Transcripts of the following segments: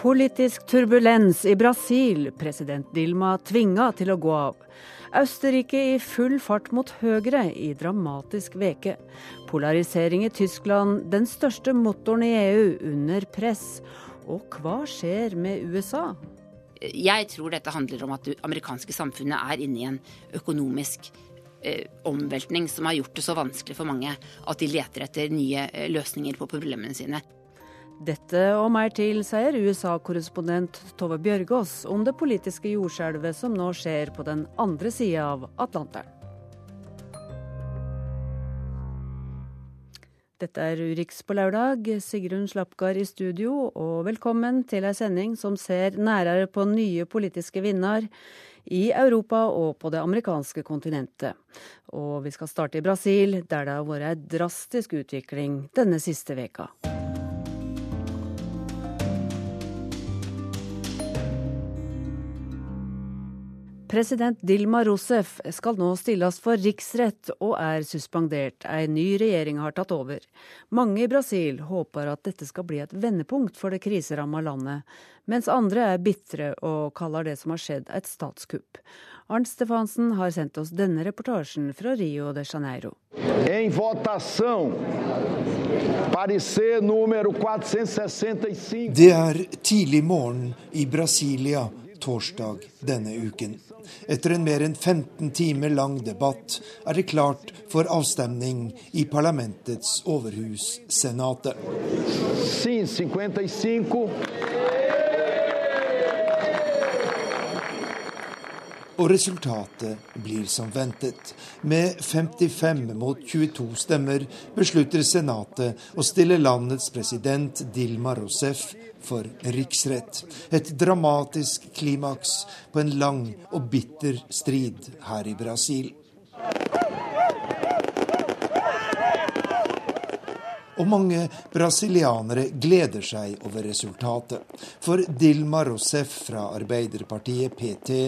Politisk turbulens i Brasil. President Dilma tvinga til å gå av. Østerrike i full fart mot høyre i dramatisk veke. Polarisering i Tyskland, den største motoren i EU, under press. Og hva skjer med USA? Jeg tror dette handler om at det amerikanske samfunnet er inne i en økonomisk eh, omveltning som har gjort det så vanskelig for mange at de leter etter nye eh, løsninger på problemene sine. Dette og mer til, sier USA-korrespondent Tove Bjørgaas om det politiske jordskjelvet som nå skjer på den andre sida av Atlanteren. Dette er Urix på lørdag. Sigrun Slapgard i studio, og velkommen til ei sending som ser nærere på nye politiske vinner i Europa og på det amerikanske kontinentet. Og vi skal starte i Brasil, der det har vært ei drastisk utvikling denne siste veka. President Dilma Rousef skal nå stilles for riksrett og er suspendert. Ei ny regjering har tatt over. Mange i Brasil håper at dette skal bli et vendepunkt for det kriseramma landet, mens andre er bitre og kaller det som har skjedd et statskupp. Arnt Stefansen har sendt oss denne reportasjen fra Rio de Janeiro. En votasjon. 465. Det er tidlig morgen i Brasilia torsdag denne uken. Etter en mer enn 15 timer lang debatt er det klart for avstemning i parlamentets overhus, Senatet. Sim, 55. Og resultatet blir som ventet. Med 55 mot 22 stemmer beslutter Senatet å stille landets president Dilma Rousef for riksrett. Et dramatisk klimaks på en lang og bitter strid her i Brasil. Og mange brasilianere gleder seg over resultatet. For Dilma Rousef fra Arbeiderpartiet, PT,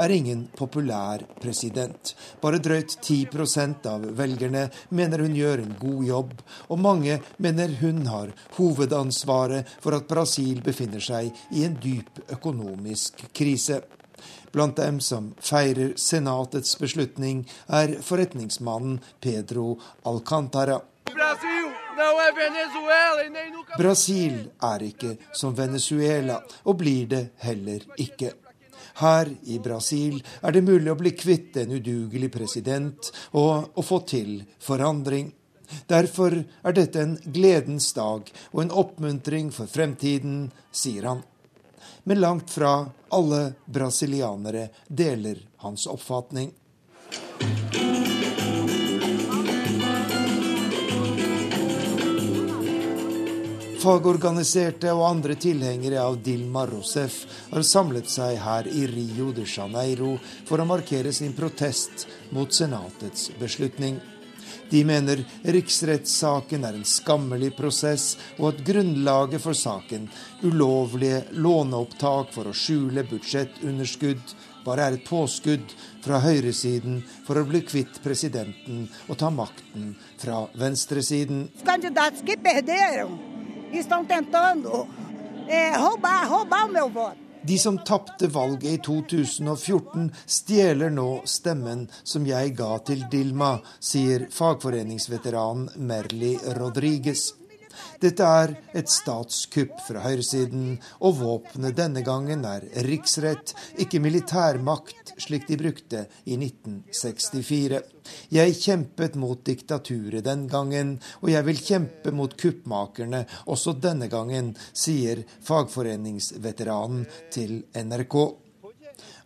er ingen populær president. Bare drøyt 10% av velgerne mener hun gjør en god jobb, og mange mener hun har hovedansvaret for at Brasil befinner seg i en dyp økonomisk krise. Blant dem som feirer senatets beslutning, er forretningsmannen Pedro Alcantara. Brasil er ikke som Venezuela, og blir det heller ikke. Her i Brasil er det mulig å bli kvitt en udugelig president og å få til forandring. Derfor er dette en gledens dag og en oppmuntring for fremtiden, sier han. Men langt fra alle brasilianere deler hans oppfatning. Fagorganiserte og andre tilhengere av Dilma Rousef har samlet seg her i Rio de Janeiro for å markere sin protest mot senatets beslutning. De mener riksrettssaken er en skammelig prosess, og at grunnlaget for saken, ulovlige låneopptak for å skjule budsjettunderskudd, bare er et påskudd fra høyresiden for å bli kvitt presidenten og ta makten fra venstresiden. Kandidater som estão tentando eh, roubar, roubar o meu voto. De som tapte valget i 2014, stjeler nå stemmen som jeg ga til Dilma, sier fagforeningsveteranen Merli Rodriguez. Dette er et statskupp fra høyresiden, og våpenet denne gangen er riksrett, ikke militærmakt, slik de brukte i 1964. Jeg kjempet mot diktaturet den gangen, og jeg vil kjempe mot kuppmakerne også denne gangen, sier fagforeningsveteranen til NRK.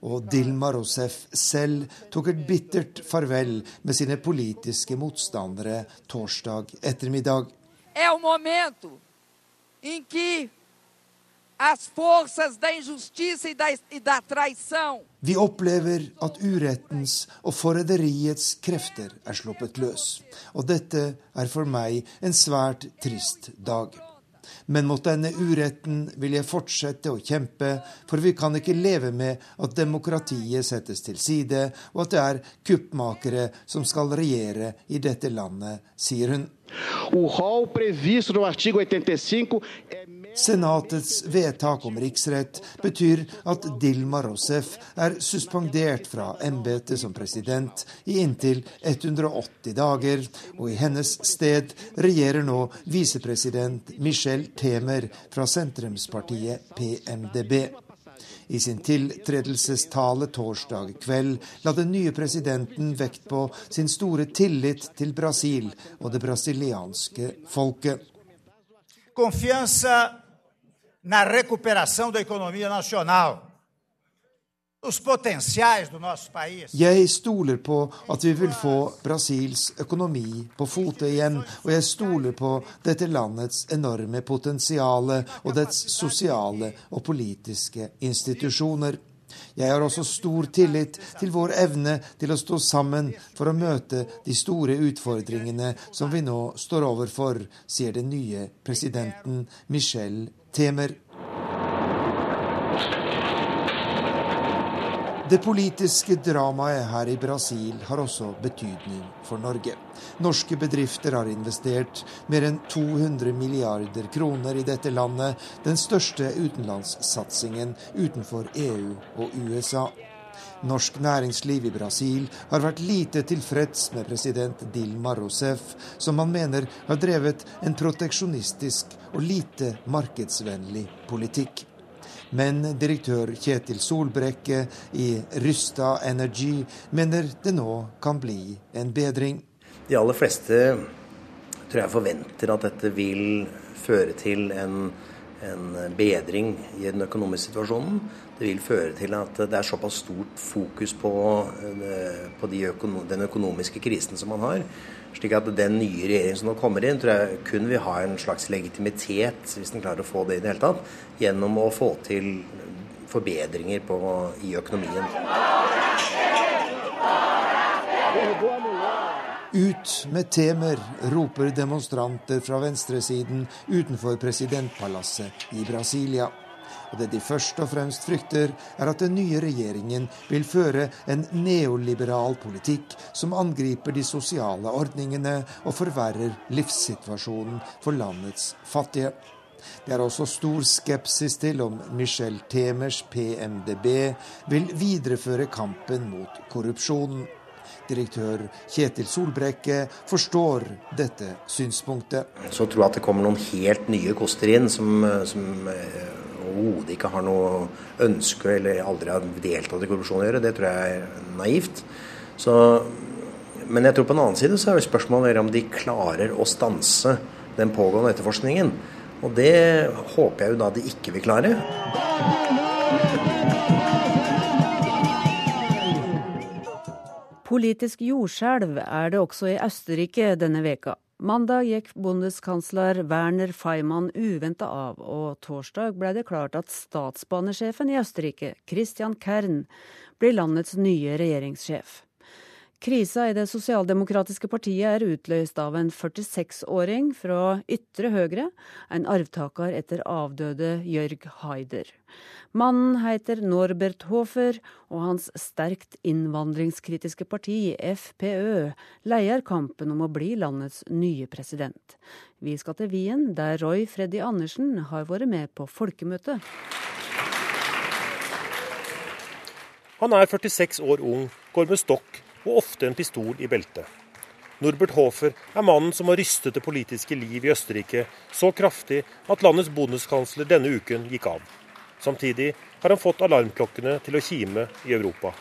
Og Dilma Rousef selv tok et bittert farvel med sine politiske motstandere torsdag ettermiddag Det o momento em as forças da injustiça e da, e da traição Vi opplever at urettens og forræderiets krefter er sluppet løs. Og dette er for meg en svært trist dag. Men mot denne uretten vil jeg fortsette å kjempe, for vi kan ikke leve med at demokratiet settes til side, og at det er kuppmakere som skal regjere i dette landet, sier hun. Senatets vedtak om riksrett betyr at Dilma Rousef er suspendert fra embetet som president i inntil 180 dager, og i hennes sted regjerer nå visepresident Michel Temer fra sentrumspartiet PMDB. I sin tiltredelsestale torsdag kveld la den nye presidenten vekt på sin store tillit til Brasil og det brasilianske folket. Confiança na recuperação da economia nacional. Jeg stoler på at vi vil få Brasils økonomi på fote igjen, og jeg stoler på dette landets enorme potensial og dets sosiale og politiske institusjoner. Jeg har også stor tillit til vår evne til å stå sammen for å møte de store utfordringene som vi nå står overfor, sier den nye presidenten Michel Temer. Det politiske dramaet her i Brasil har også betydning for Norge. Norske bedrifter har investert mer enn 200 milliarder kroner i dette landet, den største utenlandssatsingen utenfor EU og USA. Norsk næringsliv i Brasil har vært lite tilfreds med president Dilma Rousef, som man mener har drevet en proteksjonistisk og lite markedsvennlig politikk. Men direktør Kjetil Solbrekke i Rysta Energy mener det nå kan bli en bedring. De aller fleste tror jeg forventer at dette vil føre til en, en bedring i den økonomiske situasjonen. Det vil føre til at det er såpass stort fokus på, eh, på de økono den økonomiske krisen som man har, slik at den nye regjeringen som nå kommer inn, tror jeg kun vil ha en slags legitimitet, hvis den klarer å få det i det hele tatt, gjennom å få til forbedringer på, i økonomien. Ut med temer, roper demonstranter fra venstresiden utenfor presidentpalasset i Brasilia. Og det de først og fremst frykter, er at den nye regjeringen vil føre en neoliberal politikk som angriper de sosiale ordningene og forverrer livssituasjonen for landets fattige. Det er også stor skepsis til om Michel Temers PMDB vil videreføre kampen mot korrupsjonen. Direktør Kjetil Solbrekke forstår dette synspunktet. Så tror jeg at det kommer noen helt nye koster inn, som, som eh, overhodet ikke har noe ønske eller aldri har deltatt i korrupsjon å gjøre. Det tror jeg er naivt. Så, men jeg tror på en annen side så er det spørsmålet om de klarer å stanse den pågående etterforskningen. Og det håper jeg jo da de ikke vil klare. Politisk jordskjelv er det også i Østerrike denne veka. Mandag gikk bondeskansler Werner Feimann uventa av, og torsdag ble det klart at statsbanesjefen i Østerrike, Christian Kern, blir landets nye regjeringssjef. Krisa i det sosialdemokratiske partiet er utløst av en 46-åring fra ytre høyre, en arvtaker etter avdøde Jørg Haider. Mannen heter Norbert Hofer, og hans sterkt innvandringskritiske parti, FPØ, leier kampen om å bli landets nye president. Vi skal til Wien, der Roy Freddy Andersen har vært med på folkemøte. Han er 46 år ung, går med stokk og ofte en pistol i beltet. Norbert Hofer er mannen som har rystet det politiske liv i Østerrike så kraftig at landets bondeskansler denne uken gikk av. Samtidig har han fått alarmklokkene til å kime i Europa.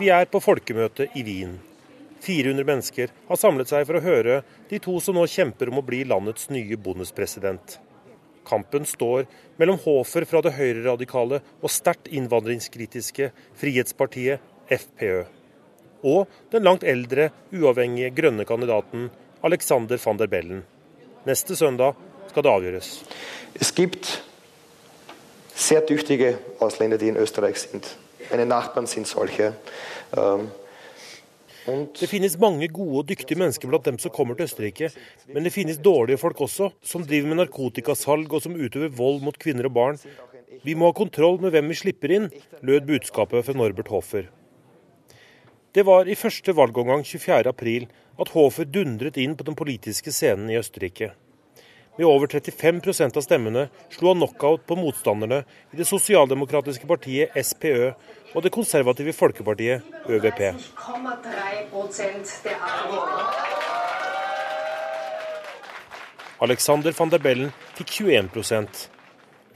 Vi er på folkemøte i Wien. 400 mennesker har samlet seg for å høre de to som nå kjemper om å bli landets nye bondespresident. Kampen står mellom Hofer fra det høyreradikale og sterkt innvandringskritiske Frihetspartiet FPØ, og den langt eldre, uavhengige grønne kandidaten Alexander van der Bellen. Neste søndag skal det avgjøres. Es gibt sehr tüchtige Ausländer, die in Österreich sind. Meine Nachbarn sind solche. Ähm, det finnes mange gode og dyktige mennesker blant dem som kommer til Østerrike, men det finnes dårlige folk også, som driver med narkotikasalg og som utøver vold mot kvinner og barn. Vi må ha kontroll med hvem vi slipper inn, lød budskapet fra Norbert Hofer. Det var i første valgomgang 24.4 at Hofer dundret inn på den politiske scenen i Østerrike. Med over 35% av stemmene slo han knockout på motstanderne i det sosialdemokratiske partiet SPØ og det konservative folkepartiet ØVP. Alexander van der Bellen fikk 21%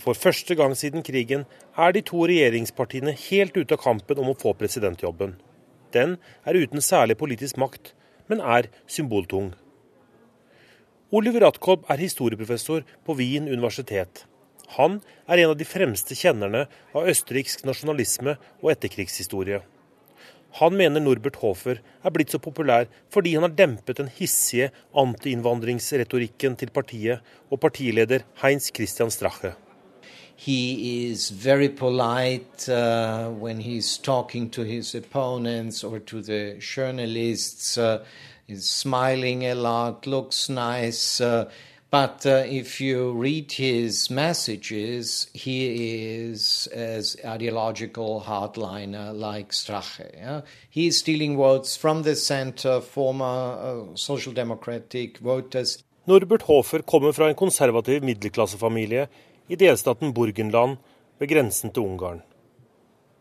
For første gang siden krigen er de to regjeringspartiene helt ute av kampen om å få presidentjobben. Den er uten særlig politisk makt, men er symboltung. Oliver Atkolb er historieprofessor på Wien universitet. Han er en av de fremste kjennerne av østerriksk nasjonalisme og etterkrigshistorie. Han mener Norbert Hofer er blitt så populær fordi han har dempet den hissige antiinnvandringsretorikken til partiet og partileder Heinz Christian Strache. He is very polite uh, when he's talking to his opponents or to the journalists. Uh, He's smiling a lot, looks nice. Uh, but uh, if you read his messages, he is as ideological hardliner like Strache. Yeah? He is stealing votes from the center, former uh, social democratic voters. Norbert Hofer kommer fra en konservativ middelklassefamilie i delstaten Burgenland ved grensen til Ungarn.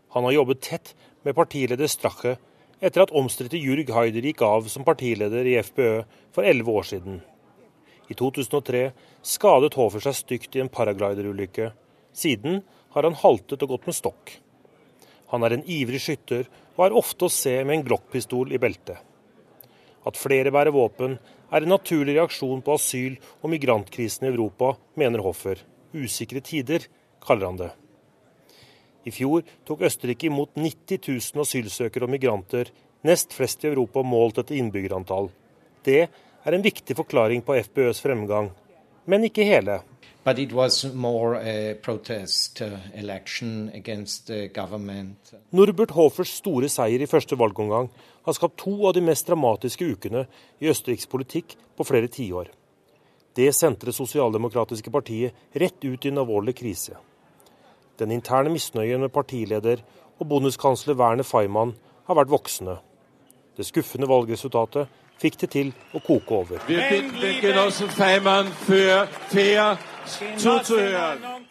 Han har jobbet tett med partileder Strache etter at omstridte Jurg Haider gikk av som partileder i FPØ for elleve år siden. I 2003 skadet Hofer seg stygt i en paragliderulykke. Siden har han haltet og gått med stokk. Han er en ivrig skytter og er ofte å se med en Glock-pistol i beltet. At flere bærer våpen, er en naturlig reaksjon på asyl- og migrantkrisen i Europa, mener Hoffer. Usikre tider, kaller han det. I fjor tok Østerrike imot 90 000 asylsøkere og migranter, nest flest i Europa målt etter innbyggerantall. Det er en viktig forklaring på FBØs fremgang, men ikke hele. Protest uh. Norbert Hofers store seier i første valgomgang har skapt to av de mest dramatiske ukene i Østerriks politikk på flere tiår. Det sendte det sosialdemokratiske partiet rett ut i en alvorlig krise. Den interne misnøyen med partileder og bondeskansler Werner Feimann har vært voksende. Det skuffende valgresultatet fikk det til å koke over.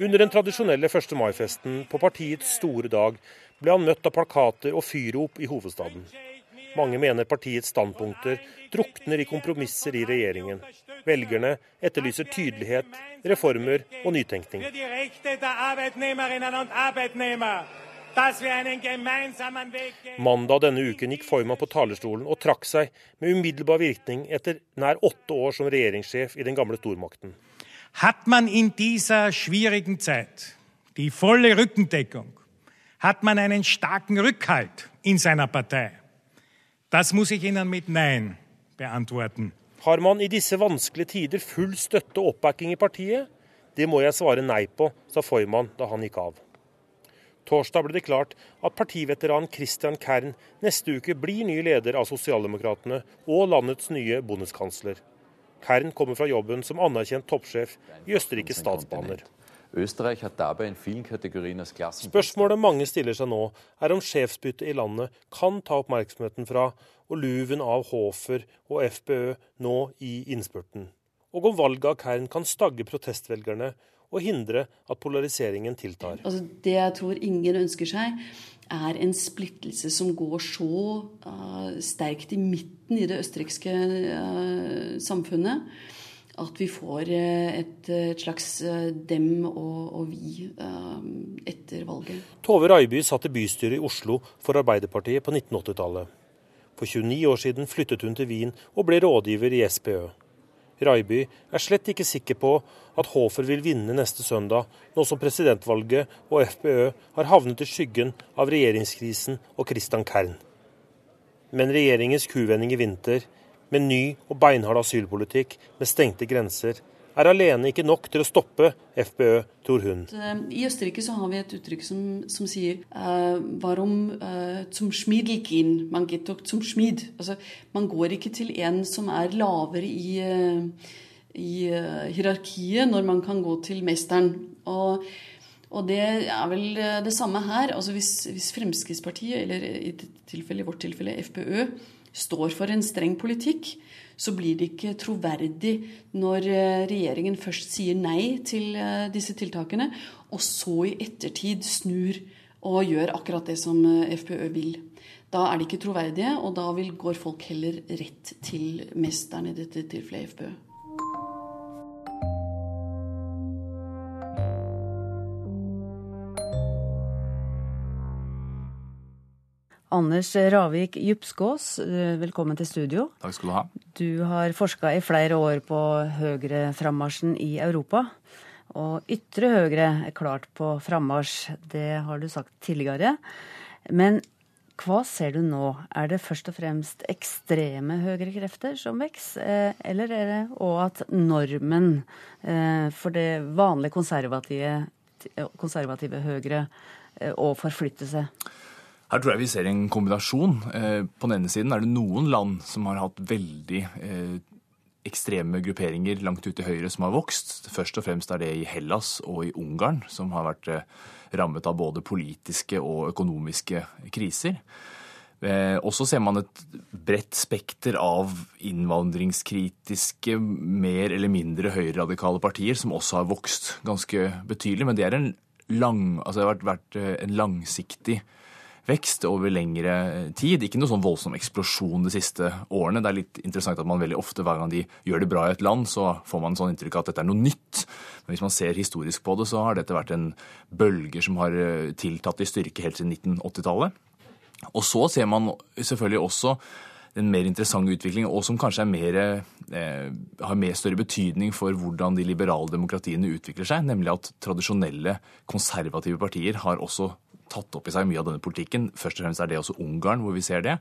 Under den tradisjonelle 1. mai-festen på partiets store dag ble han møtt av plakater og fyrrop i hovedstaden. Mange mener partiets standpunkter drukner i kompromisser i regjeringen. Velgerne etterlyser tydelighet, reformer og nytenkning. Mandag denne uken gikk Foyman på talerstolen og trakk seg med umiddelbar virkning etter nær åtte år som regjeringssjef i den gamle stormakten. Hat man in dieser schwierigen Zeit die volle Rückendeckung, hat man einen starken Rückhalt in seiner Partei. Das muss ich Ihnen mit Nein beantworten. Har man i disse vanskelige tider full støtte og oppbacking i partiet? Det må jeg svare nei på, sa Foyman da han gikk av. Torsdag ble det klart at partiveteran Christian Kern neste uke blir ny leder av Sosialdemokratene og landets nye bondeskansler. Kern kommer fra jobben som anerkjent toppsjef i Østerrikes statsbaner. Spørsmålet mange stiller seg nå, er om sjefsbyttet i landet kan ta oppmerksomheten fra og luven av Hofer og FPØ nå i innspurten, og om valget av Kern kan stagge protestvelgerne og hindre at polariseringen tiltar. Altså, det jeg tror ingen ønsker seg, er en splittelse som går så uh, sterkt i midten i det østerrikske uh, samfunnet at vi får eh, et, et slags dem og, og vi etter valget. Tove Raiby satt i bystyret i Oslo for Arbeiderpartiet på 1980-tallet. For 29 år siden flyttet hun til Wien og ble rådgiver i SPØ. Raiby er slett ikke sikker på at Hofer vil vinne neste søndag, nå som presidentvalget og FPØ har havnet i skyggen av regjeringskrisen og Christian Kern. Men regjeringens kuvending i vinter, med ny og beinhard asylpolitikk med stengte grenser, er alene ikke nok til å stoppe FPØ, tror hun. Eh, I Østerrike så har vi et uttrykk som, som sier uh, varom, uh, zum Schmiedelkin, man geht doch zum Schmied. Altså, man går ikke til en som er lavere i, uh, i hierarkiet, når man kan gå til mesteren. Og, Og det er vel det samme her. altså Hvis, hvis Fremskrittspartiet, eller i, tilfelle, i vårt tilfelle FPØ, står for en streng politikk, så blir det ikke troverdig når regjeringen først sier nei til disse tiltakene, og så i ettertid snur og gjør akkurat det som FPØ vil. Da er de ikke troverdige, og da vil, går folk heller rett til mesteren, i dette tilfellet FPØ. Anders Ravik Djupskås, eh, velkommen til studio. Takk skal Du ha. Du har forska i flere år på høyreframmarsjen i Europa. Og ytre høyre er klart på frammarsj, det har du sagt tidligere. Men hva ser du nå? Er det først og fremst ekstreme høyrekrefter som vokser, eh, eller er det òg at normen eh, for det vanlige konservative, konservative høyre òg forflytter seg? Her tror jeg vi ser en kombinasjon. Eh, på den ene siden er det noen land som har hatt veldig ekstreme grupperinger langt ute til høyre som har vokst. Først og fremst er det i Hellas og i Ungarn, som har vært rammet av både politiske og økonomiske kriser. Også og så ser man et bredt spekter av innvandringskritiske, mer eller mindre høyreradikale partier som også har vokst ganske betydelig. Men det, en lang, altså det har vært, vært eh, en langsiktig vekst over lengre tid. Ikke noe sånn voldsom eksplosjon de siste årene. Det er litt interessant at man veldig ofte hver gang de gjør det bra i et land, så får man sånn inntrykk av at dette er noe nytt. Men hvis man ser historisk på det, så har dette vært en bølge som har eh, tiltatt i styrke helt siden 1980-tallet. Og så ser man selvfølgelig også en mer interessant utvikling, og som kanskje mer, eh, har mer større betydning for hvordan de liberale demokratiene utvikler seg, nemlig at tradisjonelle konservative partier har også tatt opp i seg mye av denne politikken. Først og fremst er det også Ungarn, hvor vi ser det.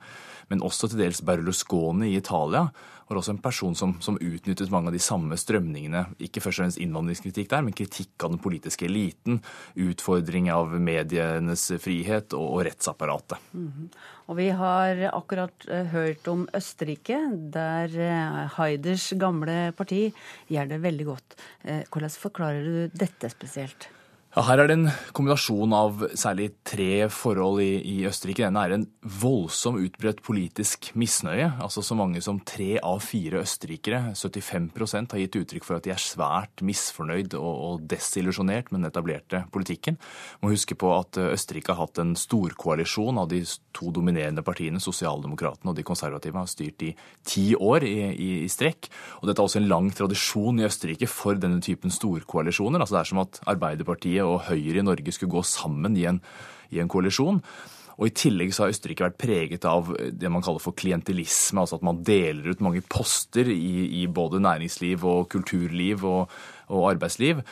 Men også til dels Berlusconi i Italia var også en person som, som, utnyttet mange av de samme strømningene. Ikke først og fremst innvandringskritikk der, men kritikk av den politiske eliten. Utfordring av medienes frihet og, og rettsapparatet. Mm -hmm. Og vi har akkurat uh, hørt om Østerrike, der Heiders Haiders gamle parti gjør det veldig godt. Uh, hvordan forklarer du dette spesielt? Ja, her er det en kombinasjon av særlig tre forhold i, i Østerrike. Den er en voldsom utbredt politisk misnøye. Altså Så mange som tre av fire østerrikere, 75% har gitt uttrykk for at de er svært misfornøyd og, og desillusjonert med den etablerte politikken. Må huske på at Østerrike har hatt en storkoalisjon av de to dominerende partiene, Sosialdemokratene og de konservative, har styrt i ti år i, i, i strekk. Og dette er også en lang tradisjon i Østerrike for denne typen storkoalisjoner. Altså Det er som at Arbeiderpartiet og Høyre i Norge skulle gå sammen i en, i en koalisjon. Og I tillegg så har Østerrike vært preget av det man kaller for klientelisme. altså At man deler ut mange poster i, i både næringsliv og kulturliv og, og, arbeidsliv,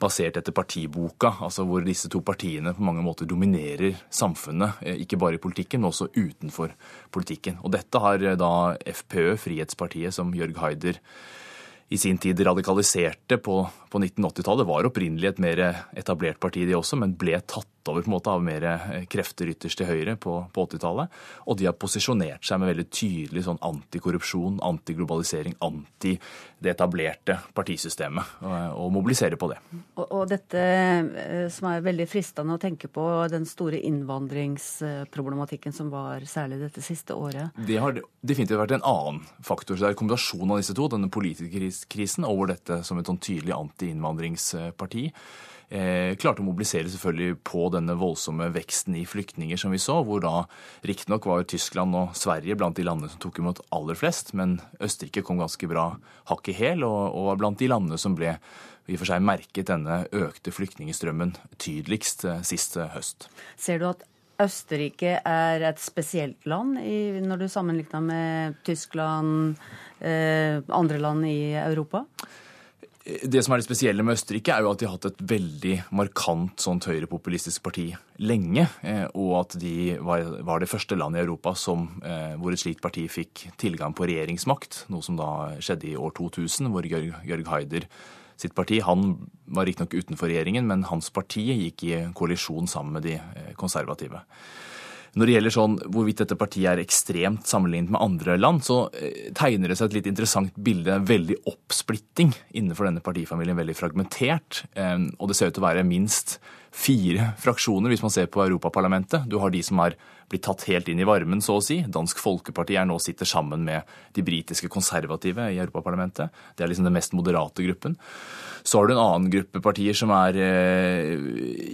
basert etter partiboka. altså Hvor disse to partiene på mange måter dominerer samfunnet. Eh, ikke bare i politikken, men også utenfor politikken. Og Dette har da FPØ, Frihetspartiet, som Jørg Haider i sin tid radikaliserte på, på 1980-tallet, var opprinnelig et mer etablert parti, de også, men ble tatt over på en måte av mer eh, krefter ytterst til høyre på, på 80-tallet. Og de har posisjonert seg med veldig tydelig sånn antikorrupsjon, antiglobalisering, anti det etablerte partisystemet, og, og mobilisere på det. Og, og, dette eh, som er veldig fristende å tenke på, den store innvandringsproblematikken som var særlig dette siste året? Det har definitivt vært en annen faktor. så Det er en kombinasjon av disse to, denne politikerkrisen over dette som et sånn tydelig anti-innvandringsparti eh, klarte å mobilisere selvfølgelig på denne voldsomme veksten i flyktninger som vi så, hvor da riktignok var Tyskland og Sverige blant de landene som tok imot aller flest, men Østerrike kom ganske bra hakk i hæl og, og var blant de landene som ble i og for seg merket denne økte flyktningstrømmen tydeligst eh, sist høst. Ser du at Østerrike er et spesielt land i, når du sammenligner med Tyskland, eh, andre land i Europa? Det som er det spesielle med Østerrike, er jo at de har hatt et veldig markant sånt høyrepopulistisk parti lenge. Eh, og at de var, det første landet i Europa som, eh, hvor et slikt parti fikk tilgang på regjeringsmakt. Noe som da skjedde i år 2000, hvor Jørg, Jørg Haider sitt parti Han var riktignok utenfor regjeringen, men hans parti gikk i koalisjon sammen med de eh, konservative. Når det gjelder sånn hvorvidt dette partiet er ekstremt sammenlignet med andre land, så eh, tegner det seg et litt interessant bilde. Veldig oppsplitting innenfor denne partifamilien. Veldig fragmentert. Og det ser ut til å være minst fire fraksjoner, hvis man ser på Europaparlamentet. Du har de som har blitt tatt helt inn i varmen, så å si. Dansk Folkeparti er nå sitter sammen med de britiske konservative i Europaparlamentet. Det er liksom den mest moderate gruppen. Så har du en annen gruppe partier som er eh,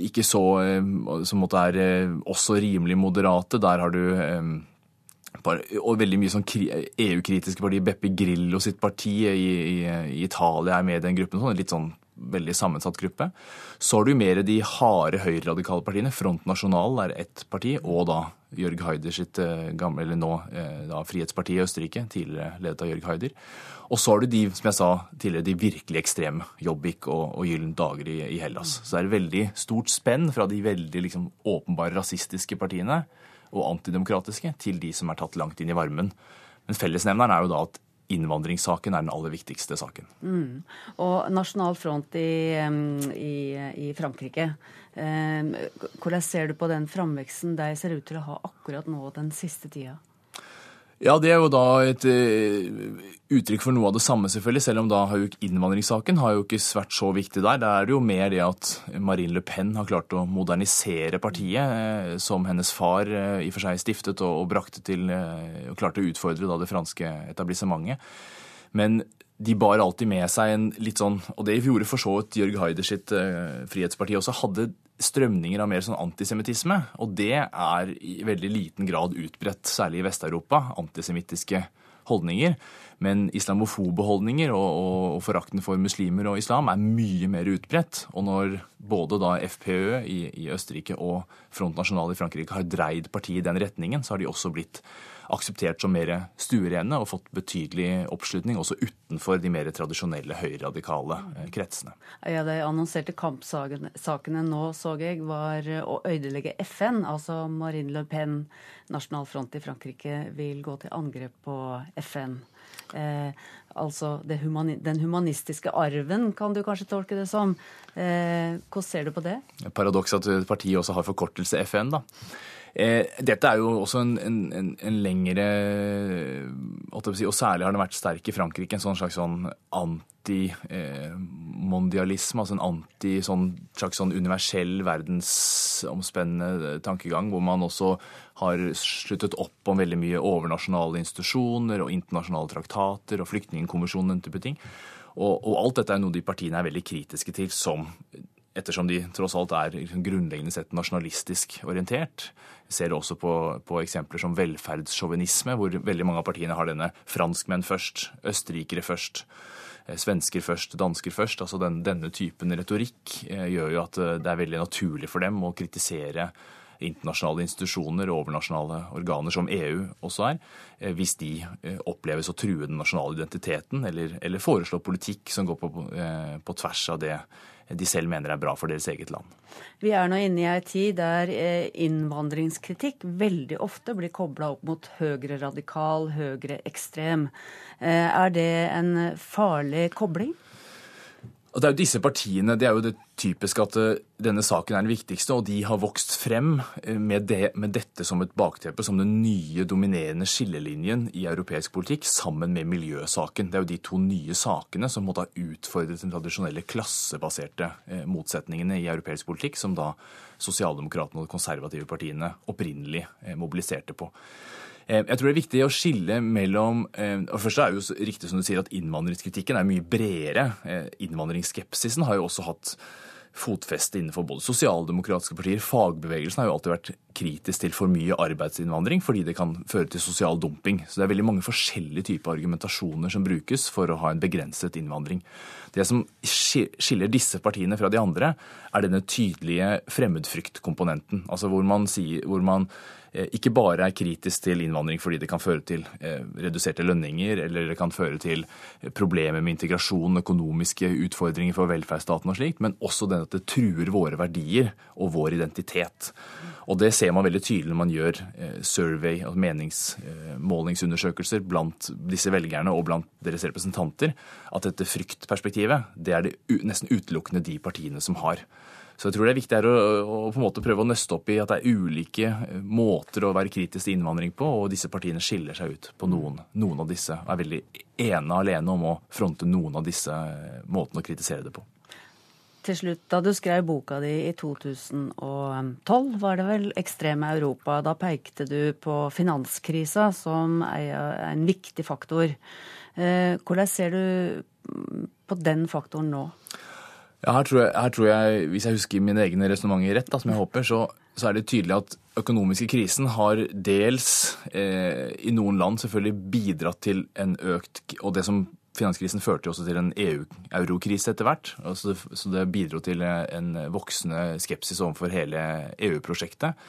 ikke så eh, Som måtte er eh, også rimelig moderate. Der har du og veldig mye sånn EU-kritiske partier. Beppe Grillo sitt parti i, i, i, Italia er med i den gruppen. Sånn, litt sånn veldig sammensatt gruppe. Så har du mer de harde høyreradikale partiene. Front National er ett parti, og da Jørg Haider sitt eh, gamle, eller nå eh, da, Frihetspartiet i Østerrike, tidligere ledet av Jørg Haider. Og så har du de som jeg sa tidligere, de virkelig ekstreme, Jobbik og, og Gyllen dager i, i, Hellas. Så det er et veldig stort spenn fra de veldig liksom, åpenbare rasistiske partiene og antidemokratiske til de som er tatt langt inn i varmen. Men fellesnevneren er jo da at innvandringssaken er den aller viktigste saken. Mm. Og Nasjonal Front i, i, i Frankrike. Hvordan ser du på den framveksten de ser ut til å ha akkurat nå den siste tida? Ja, det er jo da et uh, uttrykk for noe av det samme, selvfølgelig. Selv om da har jo innvandringssaken har jo ikke vært så viktig der. Da er det jo mer det at Marine Le Pen har klart å modernisere partiet, uh, som hennes far uh, i og for seg stiftet og brakte til og klarte å utfordre da det franske etablissementet. Men de bar alltid med seg en litt sånn Og det gjorde for så vidt Jørg Haider sitt Frihetsparti også. Hadde strømninger av mer sånn antisemittisme. Og det er i veldig liten grad utbredt, særlig i Vest-Europa, antisemittiske holdninger. Men islamofobe holdninger og, og, og, forakten for muslimer og islam er mye mer utbredt. Og når både da FPØ i, i Østerrike og Front National i Frankrike har dreid partiet i den retningen, så har de også blitt akseptert som mer stuerene og fått betydelig oppslutning også utenfor de mer tradisjonelle høyreradikale eh, kretsene. Ja, De annonserte kampsakene nå, så jeg, var å ødelegge FN. Altså Marine Le Pen, Nasjonal Front i Frankrike, vil gå til angrep på FN. Eh, altså humani den humanistiske arven, kan du kanskje tolke det som. Eh, hvordan ser du på det? Paradoks at partiet også har forkortelse FN, da. Eh, dette er jo også en, en, en lengre Og særlig har den vært sterk i Frankrike. En sånn slags sånn antimondialisme, altså en anti sånn, slags sånn universell verdensomspennende tankegang, hvor man også har sluttet opp om veldig mye overnasjonale institusjoner og internasjonale traktater og flyktningkonvensjonen og den type ting. Og, og, alt dette er noe de partiene er veldig kritiske til som ettersom de tross alt er liksom grunnleggende sett nasjonalistisk orientert. Vi ser også på, på eksempler som velferdssjåvinisme, hvor veldig mange av partiene har denne franskmenn først, østerrikere først, eh, svensker først, dansker først. altså den, Denne typen retorikk eh, gjør jo at eh, det er veldig naturlig for dem å kritisere internasjonale institusjoner og overnasjonale organer, som EU også er, hvis de oppleves å true den nasjonale identiteten eller, eller foreslå politikk som går på, på tvers av det de selv mener er bra for deres eget land. Vi er nå inne i ei tid der eh, innvandringskritikk veldig ofte blir kobla opp mot høyre radikal, høyre ekstrem. Eh, er det en farlig kobling? Og det er jo disse partiene, det er jo det typiske at eh, denne saken er den viktigste, og de har vokst frem eh, med, det, med dette som et bakteppe, som den nye dominerende skillelinjen i europeisk politikk, sammen med miljøsaken. Det er jo de to nye sakene som måtte ha utfordret den tradisjonelle klassebaserte eh, motsetningene i europeisk politikk, som da sosialdemokratene og de konservative partiene opprinnelig mobiliserte på. Eh, jeg tror det er viktig å skille mellom eh, og Først er det jo riktig som du sier at innvandringskritikken er mye bredere. Eh, innvandringsskepsisen har jo også hatt fotfeste innenfor både sosialdemokratiske partier. Fagbevegelsen har jo alltid vært kritisk til for mye arbeidsinnvandring fordi det kan føre til sosial dumping. Så det er veldig mange forskjellige typer argumentasjoner som brukes for å ha en begrenset innvandring. Det som skiller disse partiene fra de andre, er denne tydelige fremmedfryktkomponenten. Altså hvor man, sier, hvor man ikke bare er kritisk til innvandring fordi det kan føre til eh, reduserte lønninger, eller det kan føre til eh, problemer med integrasjon, økonomiske utfordringer for velferdsstaten og slikt, men også den at det truer våre verdier og vår identitet. Og det ser man veldig tydelig når man gjør survey, og meningsmålingsundersøkelser blant disse velgerne og blant deres representanter, at dette fryktperspektivet det er det nesten utelukkende de partiene som har. Så jeg tror det er viktig å, å, på en måte prøve å nøste opp i at det er ulike eh, måter å være kritisk til innvandring på, og disse partiene skiller seg ut på noen, noen av disse. Og er veldig ene alene om å fronte noen av disse eh, måtene å kritisere det på. til slutt, da du skrev boka di i 2012, var det vel 'Ekstreme Europa'. Da pekte du på finanskrisa som en viktig faktor. Eh, hvordan ser du på den faktoren nå? Ja, her tror, jeg, her tror jeg, Hvis jeg husker mine egne resonnementer rett, da, som jeg håper, så, så, er det tydelig at økonomiske krisen har dels eh, i noen land selvfølgelig bidratt til en økt Og det som finanskrisen førte også til en EU-eurokrise etter hvert. Så det, så det bidro til en voksende skepsis overfor hele EU-prosjektet.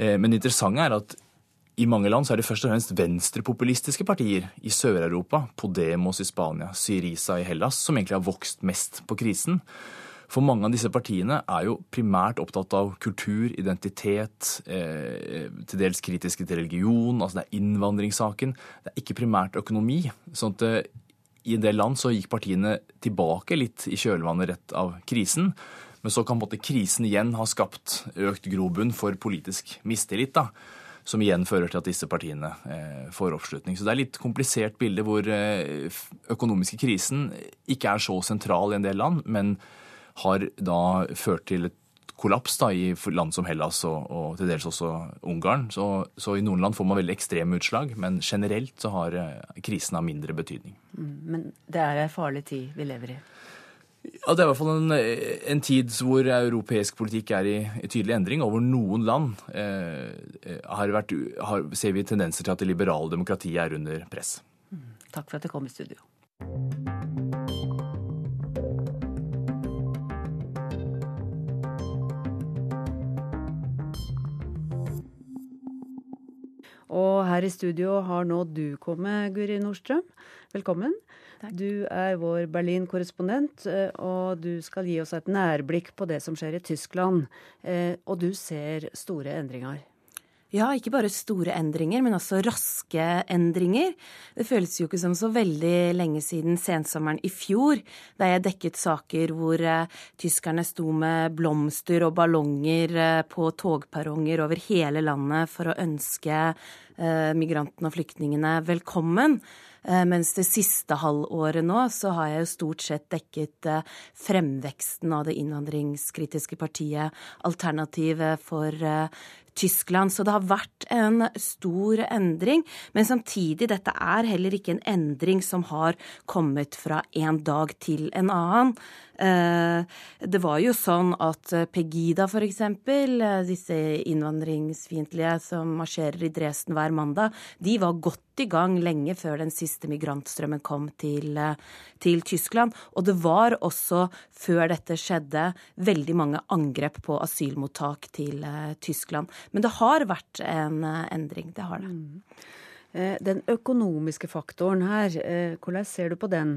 Eh, men det interessante er at i mange land så er det først og fremst venstrepopulistiske partier i Sør-Europa, Podemos i Spania, Syriza i Hellas, som egentlig har vokst mest på krisen. For mange av disse partiene er jo primært opptatt av kultur, identitet, eh, til dels kritiske til religion, altså det er innvandringssaken. Det er ikke primært økonomi. sånn at eh, i en del land så gikk partiene tilbake litt i kjølvannet rett av krisen. Men så kan på en måte krisen igjen ha skapt økt grobunn for politisk mistillit. da, Som igjen fører til at disse partiene eh, får oppslutning. Så det er litt komplisert bilde hvor eh, økonomiske krisen ikke er så sentral i en del land, men har da ført til et kollaps da, i land som Hellas og, og til dels også Ungarn. Så, så, i noen land får man veldig ekstreme utslag, men generelt så har eh, krisen av mindre betydning. Mm, men det er en farlig tid vi lever i? Ja, Det er i hvert fall en, en tid hvor europeisk politikk er i, i tydelig endring. Over noen land eh, har vært, har, ser vi tendenser til at det liberale demokratiet er under press. Mm, takk for at du kom i studio. Og her i studio har nå du kommet, Guri Nordstrøm. Velkommen. Takk. Du er vår Berlin-korrespondent, eh, og du skal gi oss et nærblikk på det som skjer i Tyskland. Eh, og du ser store endringer. Ja, ikke bare store endringer, men også raske endringer. Det føles jo ikke som så veldig lenge siden sensommeren i fjor, da jeg dekket saker hvor uh, tyskerne sto med blomster og ballonger uh, på togperronger over hele landet for å ønske uh, migrantene og flyktningene velkommen. Mens det siste halvåret nå så har jeg jo stort sett dekket fremveksten av det innvandringskritiske partiet Alternativet for Tyskland. Så det har vært en stor endring. Men samtidig, dette er heller ikke en endring som har kommet fra en dag til en annen. Eh, det var jo sånn at Pegida, f.eks., eksempel, disse innvandringsfiendtlige som marsjerer i Dresden hver mandag, de var godt i gang lenge før den siste migrantstrømmen kom til, eh, til Tyskland. Og det var også, før dette skjedde, veldig mange angrep på asylmottak til Tyskland. Men det har vært en endring. Det har det. Mm. Den økonomiske faktoren her, hvordan ser du på den?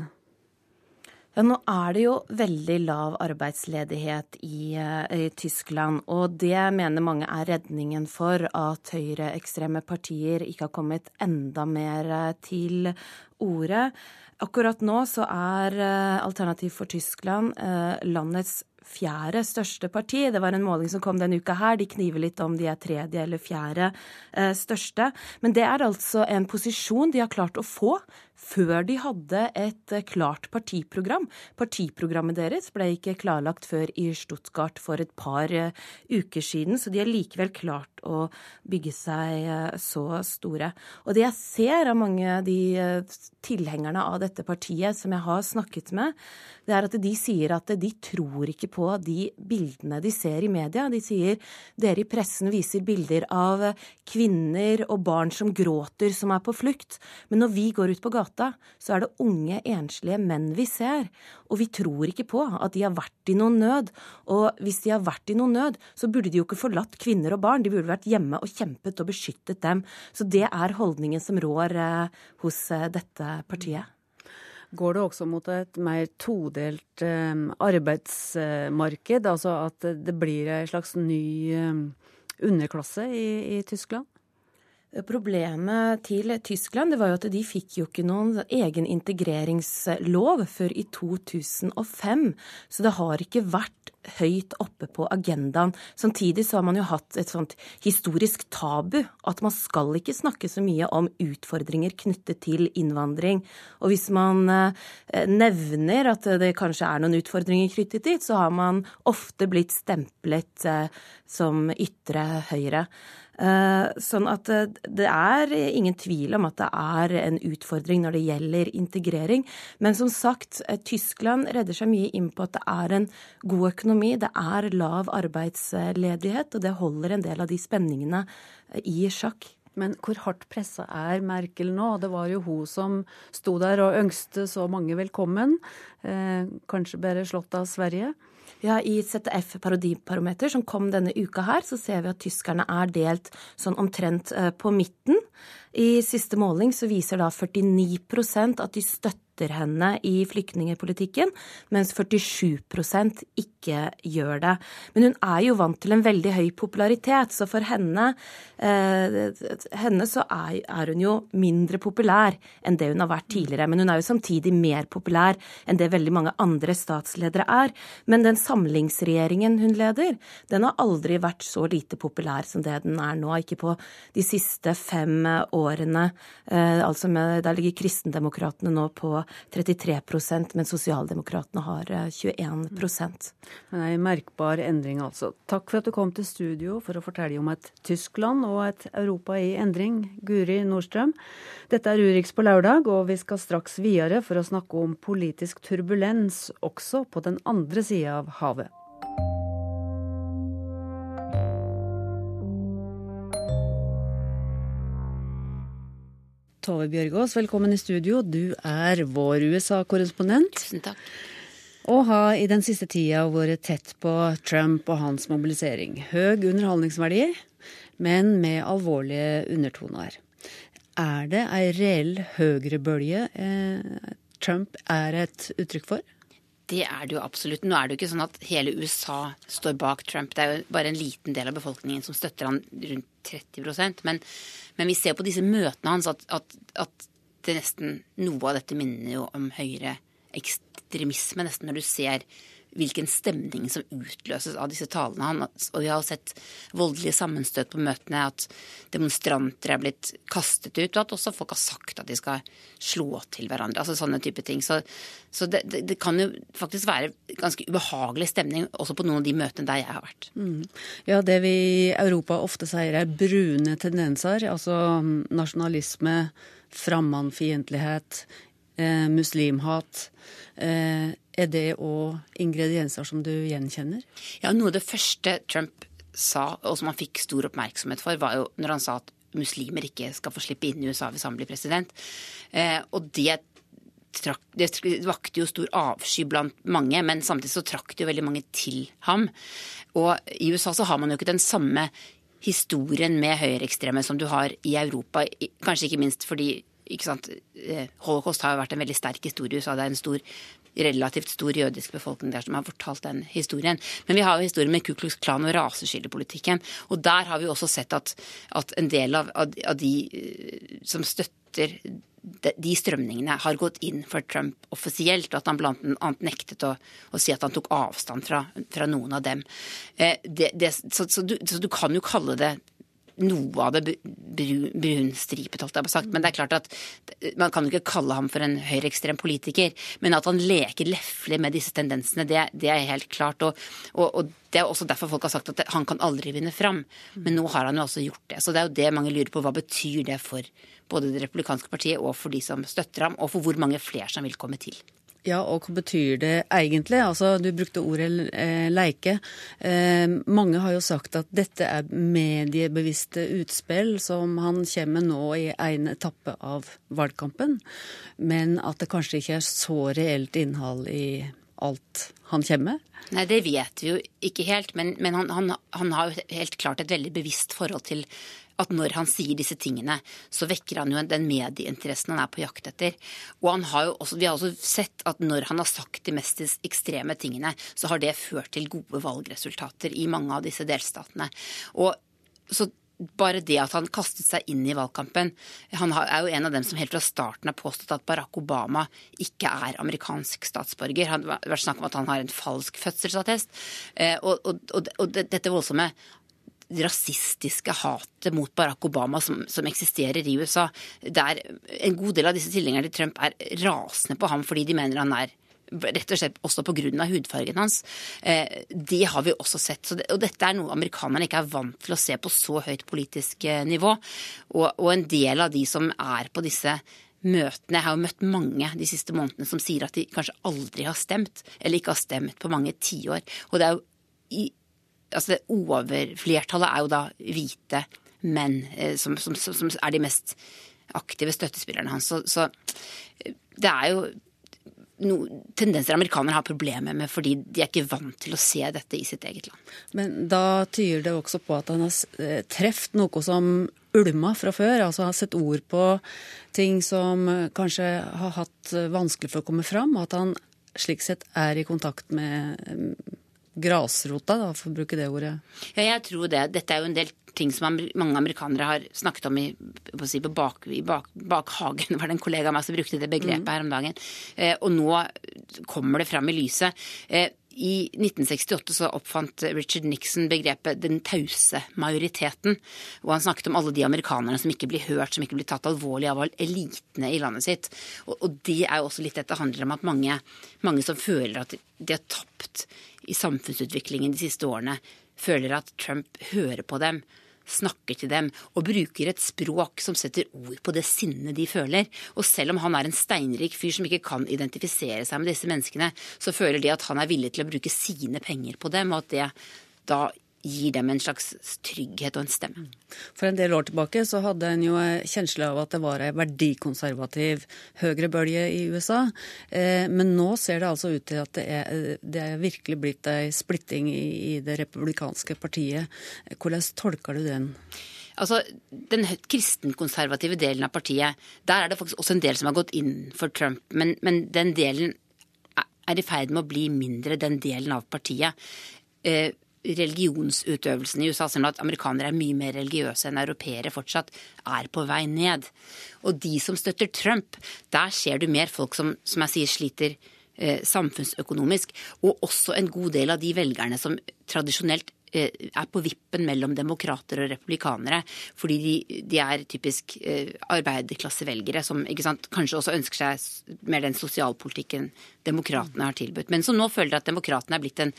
Ja, Nå er det jo veldig lav arbeidsledighet i, eh, i, Tyskland, og det mener mange er redningen for at høyreekstreme partier ikke har kommet enda mer eh, til orde. Akkurat nå så er eh, Alternativ for Tyskland landets fjerde største parti. Det var en måling som kom denne uka her. De kniver litt om de er tredje eller fjerde største. Men det er altså en posisjon de har klart å få før de hadde et eh, klart partiprogram. Partiprogrammet deres ble ikke klarlagt før i Stuttgart for et par eh, uker siden, så de har likevel klart å bygge seg eh, så store. Og det jeg ser av mange av de tilhengerne av dette partiet som jeg har snakket med, det er at de sier at de tror ikke på de bildene de ser i media. De sier dere i pressen viser bilder av kvinner og barn som gråter, som er på flukt. Men når vi går ut på gata, gata, så er det unge, enslige menn vi ser. Og vi tror ikke på at de har vært i noen nød. Og hvis de har vært i noen nød, så burde de jo ikke forlatt kvinner og barn. De burde vært hjemme og kjempet og beskyttet dem. Så det er holdningen som rår eh, hos eh, dette partiet. Går det også mot et mer todelt eh, arbeidsmarked? Altså at det blir en slags ny underklasse i, i Tyskland? Problemet til Tyskland det var jo at de fikk jo ikke noen egen integreringslov før i 2005. Så det har ikke vært høyt oppe på agendaen. Samtidig så har man jo hatt et sånt historisk tabu. At man skal ikke snakke så mye om utfordringer knyttet til innvandring. Og hvis man eh, nevner at det kanskje er noen utfordringer knyttet dit, så har man ofte blitt stemplet eh, som ytre høyre. Eh, sånn at eh, det er ingen tvil om at det er en utfordring når det gjelder integrering. Men som sagt, eh, Tyskland redder seg mye inn på at det er en god økonomi. Det er lav arbeidsledighet, og det holder en del av de spenningene i sjakk. Men hvor hardt pressa er Merkel nå? Det var jo hun som sto der og ønskte så mange velkommen. Eh, kanskje bare slått av Sverige? Ja, I ZF parodiparometer som kom denne uka her, så ser vi at tyskerne er delt sånn omtrent eh, på midten. I siste måling så viser da 49% at de støtter støtter henne i flyktningepolitikken, mens 47% ikke gjør det. Men hun er jo vant til en veldig høy popularitet, så for henne, eh, henne så er, er, hun jo mindre populær enn det hun har vært tidligere. Men hun er jo samtidig mer populær enn det veldig mange andre statsledere er. Men den samlingsregjeringen hun leder, den har aldri vært så lite populær som det den er nå. Ikke på de siste fem årene. Eh, altså med, Der ligger Kristendemokratene nå på 33% mens Sosialdemokratene har 21 eh, Men ei merkbar endring, altså. Takk for at du kom til studio for å fortelle om et Tyskland og et Europa i endring, Guri Nordstrøm. Dette er Urix på lørdag, og vi skal straks videre for å snakke om politisk turbulens også på den andre sida av havet. Tove Bjørgaas, velkommen i studio. Du er vår USA-korrespondent. Tusen takk. Og har i den siste tida vært tett på Trump og hans mobilisering. Høg underholdningsverdi, men med alvorlige undertoner. Er det ei reell høyrebølge eh, Trump er et uttrykk for? Det er det jo absolutt. Nå er det jo ikke sånn at hele USA står bak Trump. Det er jo bare en liten del av befolkningen som støtter han, rundt 30% Men men vi ser på disse møtene hans at, at, at det nesten Noe av dette minner jo om høyere ekstremisme, nesten når du ser hvilken stemning som utløses av disse talene. hans. og vi har sett voldelige sammenstøt på møtene, at demonstranter er blitt kastet ut, og at også folk har sagt at de skal slå til hverandre. altså Sånne type ting. Så, så det, det, det, kan jo faktisk være ganske ubehagelig stemning også på noen av de møtene der jeg har vært. Mm. Ja, det vi i Europa ofte sier er brune tendenser, altså nasjonalisme, fremmedfiendtlighet, eh, muslimhat. Eh, er det òg ingredienser som du gjenkjenner? Ja, noe av det første Trump sa, og som han fikk stor oppmerksomhet for, var jo når han sa at muslimer ikke skal få slippe inn i USA hvis han blir president. Eh, og det, trakk, det vakte jo stor avsky blant mange, men samtidig så trakk det jo veldig mange til ham. Og i USA så har man jo ikke den samme historien med høyreekstreme som du har i Europa, kanskje ikke minst fordi ikke sant, eh, Holocaust har jo vært en veldig sterk historie så. Det er en stor relativt stor jødisk befolkning der som har fortalt den historien. Men vi har jo historien med Ku Klux Klan og raseskillepolitikken. Og der har vi også sett at, at en del av, av, de eh, som støtter de strømningene har gått inn for Trump offisielt, og at han blant annet nektet å, å si at han tok avstand fra, fra noen av dem. Eh, det, det, så, så, du, så, du, kan jo kalle det noe av det brunstripet, holdt jeg på sagt. Men det er klart at man kan jo ikke kalle ham for en høyreekstrem politiker. Men at han leker lefler med disse tendensene, det, det er helt klart. Og, og, og, det er også derfor folk har sagt at han kan aldri vinne fram. Men nå har han jo også gjort det. Så det er jo det mange lurer på. Hva betyr det for både det republikanske partiet og for de som støtter ham, og for hvor mange flere som vil komme til? Ja, og hva betyr det egentlig? Altså, Du brukte ordet eh, leike. Eh, mange har jo sagt at dette er mediebevisste utspill som han kommer med nå i en etappe av valgkampen, men at det kanskje ikke er så reelt innhold i alt han kommer med? Nei, det vet vi jo ikke helt, men, men han, han, han har jo helt klart et veldig bevisst forhold til at når han sier disse tingene, så vekker han jo den medieinteressen han er på jakt etter. Og har også, vi har også sett at når han har sagt de mest ekstreme tingene, så har det ført til gode valgresultater i mange av disse delstatene. Og så bare det at han kastet seg inn i valgkampen Han er jo en av dem som helt fra starten har påstått at Barack Obama ikke er amerikansk statsborger. Han har vært snakk om at han har en falsk fødselsattest. Eh, og, og, og, og dette voldsomme rasistiske hatet mot Barack Obama som, som, eksisterer i USA. Der en god del av disse tilhengerne til Trump er rasende på ham fordi de mener han er rett og slett også pga. hudfargen hans. Eh, det har vi også sett. Det, og dette er noe amerikanerne ikke er vant til å se på så høyt politisk eh, nivå. Og, og en del av de som er på disse møtene Jeg har jo møtt mange de siste månedene som sier at de kanskje aldri har stemt, eller ikke har stemt på mange tiår. Og det er jo i, altså det overflertallet er jo da hvite menn eh, som, som, som, er de mest aktive støttespillerne hans. Så, så det er jo no, tendenser amerikanere har problemer med fordi de er ikke vant til å se dette i sitt eget land. Men da tyder det også på at han har eh, truffet noe som ulma fra før? Altså har sett ord på ting som kanskje har hatt vanskelig for å komme fram? At han slik sett er i kontakt med grasrota, da, for å bruke det ordet? Ja, jeg tror det. Dette er jo en del ting som mange amerikanere har snakket om i, si, bak, i bak, bakhagen, var det en kollega av meg som brukte det begrepet mm. her om dagen. Eh, og nå kommer det fram i lyset. Eh, i 1968 så oppfant Richard Nixon begrepet 'den tause majoriteten'. Og han snakket om alle de amerikanerne som ikke blir hørt, som ikke blir tatt alvorlig av elitene i landet sitt. Og, og det er jo også litt dette handler om at mange, mange som føler at de har tapt i samfunnsutviklingen de siste årene, føler at Trump hører på dem snakker til dem og bruker et språk som setter ord på det sinnet de føler. Og selv om han er en steinrik fyr som ikke kan identifisere seg med disse menneskene, så føler de at han er villig til å bruke sine penger på dem, og at det da gir dem en slags trygghet og en stemme. For en del år tilbake så hadde en jo kjensle av at det var en verdikonservativ høyrebølge i USA. Eh, men nå ser det altså ut til at det er, det er virkelig blitt ei splitting i det republikanske partiet. Hvordan tolker du den? Altså, Den kristenkonservative delen av partiet, der er det faktisk også en del som har gått inn for Trump. Men, men den delen er i ferd med å bli mindre, den delen av partiet. Eh, religionsutøvelsen i USA, selv om at amerikanere er mye mer religiøse enn europeere fortsatt, er på vei ned. Og de som støtter Trump, der ser du mer folk som, som jeg sier, sliter eh, samfunnsøkonomisk, og også en god del av de velgerne som tradisjonelt er på vippen mellom demokrater og republikanere. Fordi de, de er typisk eh, arbeiderklassevelgere som sant, kanskje også ønsker seg mer den sosialpolitikken demokratene har tilbudt. Men som nå føler at demokratene er blitt en,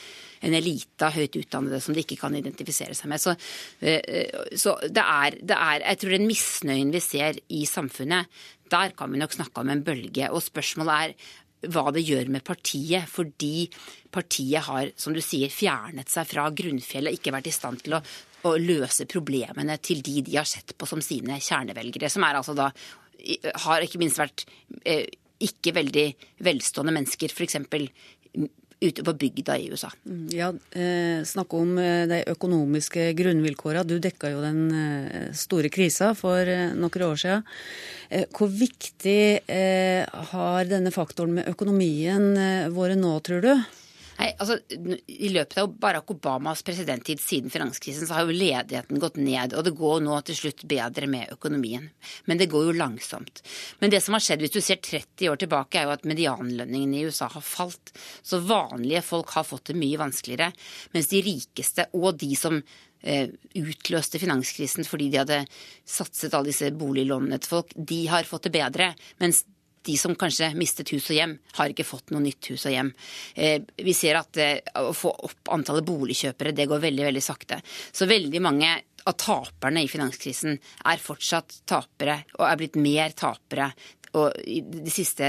en elite av høyt utdannede som de ikke kan identifisere seg med. Så, eh, så det, er, det er Jeg tror den misnøyen vi ser i samfunnet, der kan vi nok snakke om en bølge. Og spørsmålet er hva det gjør med partiet, fordi partiet har, som du sier, fjernet seg fra grunnfjellet, ikke vært i stand til å, å løse problemene til de de har sett på som sine kjernevelgere, som er altså da har ikke minst vært eh, ikke veldig velstående mennesker, f.eks ute på bygda i USA. Mm, ja, eh, Snakk om eh, de økonomiske grunnvilkårene. Du dekka jo den eh, store krisa for noen år siden. Hvor viktig har denne faktoren med økonomien vært nå, tror du? Nei, altså, I løpet av Barack Obamas presidenttid siden finanskrisen så har jo ledigheten gått ned, og det går nå til slutt bedre med økonomien. Men det går jo langsomt. Men det som har skjedd hvis du ser 30 år tilbake, er jo at medianlønningen i USA har falt. Så vanlige folk har fått det mye vanskeligere, mens de rikeste og de som eh, utløste finanskrisen fordi de hadde satset alle disse boliglånene til folk, de har fått det bedre. Mens de som kanskje mistet hus og hjem, har ikke fått noe nytt hus og hjem. Eh, vi ser at eh, å få opp antallet boligkjøpere, det går veldig, veldig sakte. Så veldig mange av taperne i finanskrisen er fortsatt tapere, og er blitt mer tapere de siste,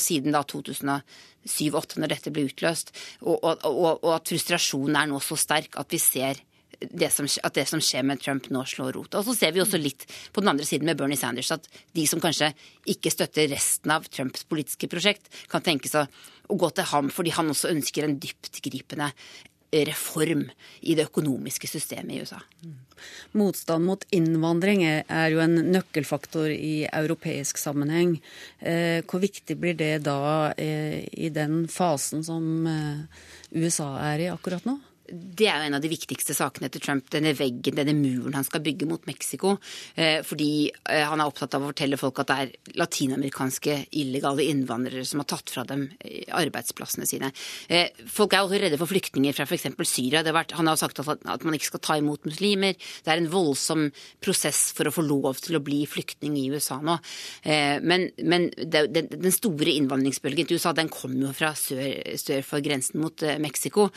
siden da 2007-2008, når dette ble utløst. Og, og, og, og at frustrasjonen er nå så sterk at vi ser det som, at det som skjer med Trump nå slår rot. Og så ser vi også litt på den andre siden med Bernie Sanders at de som kanskje ikke støtter resten av Trumps politiske prosjekt, kan tenke seg å gå til ham fordi han også ønsker en dyptgripende reform i det økonomiske systemet i USA. Motstand mot innvandring er jo en nøkkelfaktor i europeisk sammenheng. Eh, hvor viktig blir det da eh, i den fasen som eh, USA er i akkurat nå? Det er jo en av de viktigste sakene til Trump, denne veggen, denne muren han skal bygge mot Mexico. Eh, fordi eh, han er opptatt av å fortelle folk at det er latinamerikanske illegale innvandrere som har tatt fra dem eh, arbeidsplassene sine. Folk er også redde for flyktninger fra f.eks. Syria. Vært, han har sagt at man ikke skal ta imot muslimer. Det er en voldsom prosess for å få lov til å bli flyktning i USA nå. Men, men den store innvandringsbølgen til USA den kommer jo fra sør, sør for grensen mot Mexico.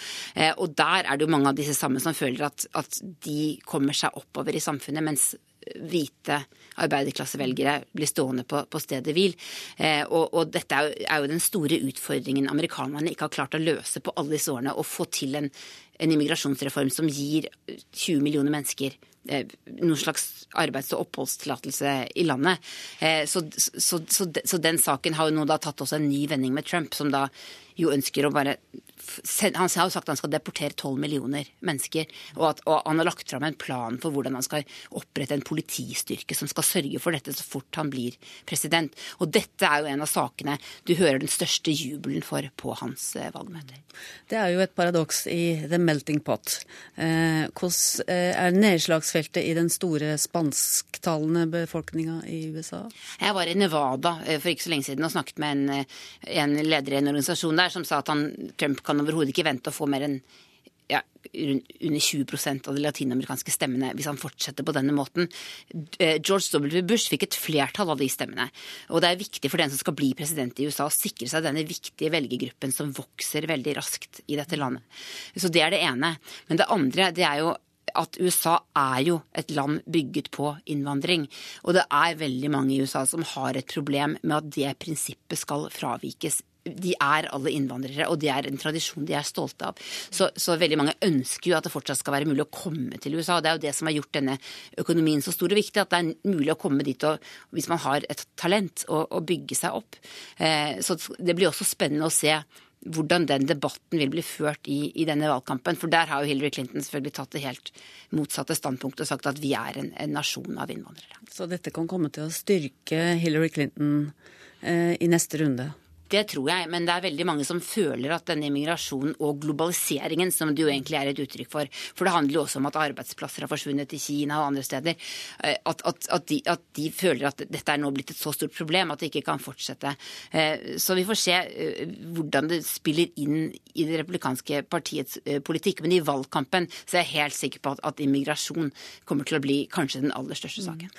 Og der der er det jo mange av disse samme som føler at, at de kommer seg oppover i samfunnet, mens hvite arbeiderklassevelgere blir stående på, på stedet hvil. Eh, og, og, dette er jo, er jo, den store utfordringen amerikanerne ikke har klart å løse på alle disse årene. Å få til en, en immigrasjonsreform som gir 20 millioner mennesker eh, noen slags arbeids- og oppholdstillatelse i landet. Eh, så, så, så, så, den saken har jo nå da tatt også en ny vending med Trump, som da jo ønsker å bare han har jo sagt at han skal deportere 12 millioner mennesker. Og, at, og han har lagt fram en plan for hvordan han skal opprette en politistyrke som skal sørge for dette så fort han blir president. Og dette er jo en av sakene du hører den største jubelen for på hans eh, valgmøter. Det er jo et paradoks i the melting pot. Eh, hvordan eh, er nedslagsfeltet i den store spansktalende befolkninga i USA? Jeg var i Nevada for ikke så lenge siden og snakket med en, en leder i en organisasjon der som sa at han, Trump kan overhodet ikke vente å få mer enn ja, under 20% av de latinamerikanske stemmene hvis han fortsetter på denne måten. Eh, George W. Bush fikk et flertall av de stemmene. Og det er viktig for den som skal bli president i USA å sikre seg denne viktige velgergruppen som vokser veldig raskt i dette landet. Så det er det ene. Men det andre det er jo at USA er jo et land bygget på innvandring. Og det er veldig mange i USA som har et problem med at det prinsippet skal fravikes de er alle innvandrere, og det er en tradisjon de er stolte av. Så, så, veldig mange ønsker jo at det fortsatt skal være mulig å komme til USA. og Det er jo det som har gjort denne økonomien så stor og viktig, at det er mulig å komme dit og, hvis man har et talent, og, bygge seg opp. Eh, så det blir også spennende å se hvordan den debatten vil bli ført i, i, denne valgkampen. For der har jo Hillary Clinton selvfølgelig tatt det helt motsatte standpunktet og sagt at vi er en, en nasjon av innvandrere. Så dette kan komme til å styrke Hillary Clinton eh, i neste runde? Det tror jeg, men det er veldig mange som føler at denne immigrasjonen og globaliseringen, som det jo egentlig er et uttrykk for, for det handler jo også om at arbeidsplasser har forsvunnet til Kina og andre steder, eh, at, at, at, de, at, de, føler at dette er nå blitt et så stort problem at det ikke kan fortsette. Eh, så vi får se eh, hvordan det spiller inn i det republikanske partiets politikk. Men i valgkampen så er jeg helt sikker på at, immigrasjon kommer til å bli kanskje den aller største saken.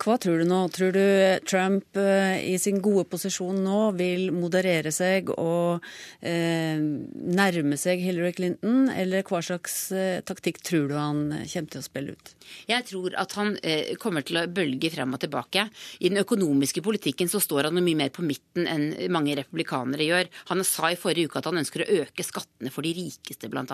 Hva tror du nå? Tror du Trump i sin gode posisjon nå vil moderere seg og eh, nærme seg Hillary Clinton, eller hva slags eh, taktikk tror du han kommer til å spille ut? Jeg tror at han eh, kommer til å bølge frem og tilbake. I den økonomiske politikken så står han mye mer på midten enn mange republikanere gjør. Han sa i forrige uke at han ønsker å øke skattene for de rikeste, bl.a.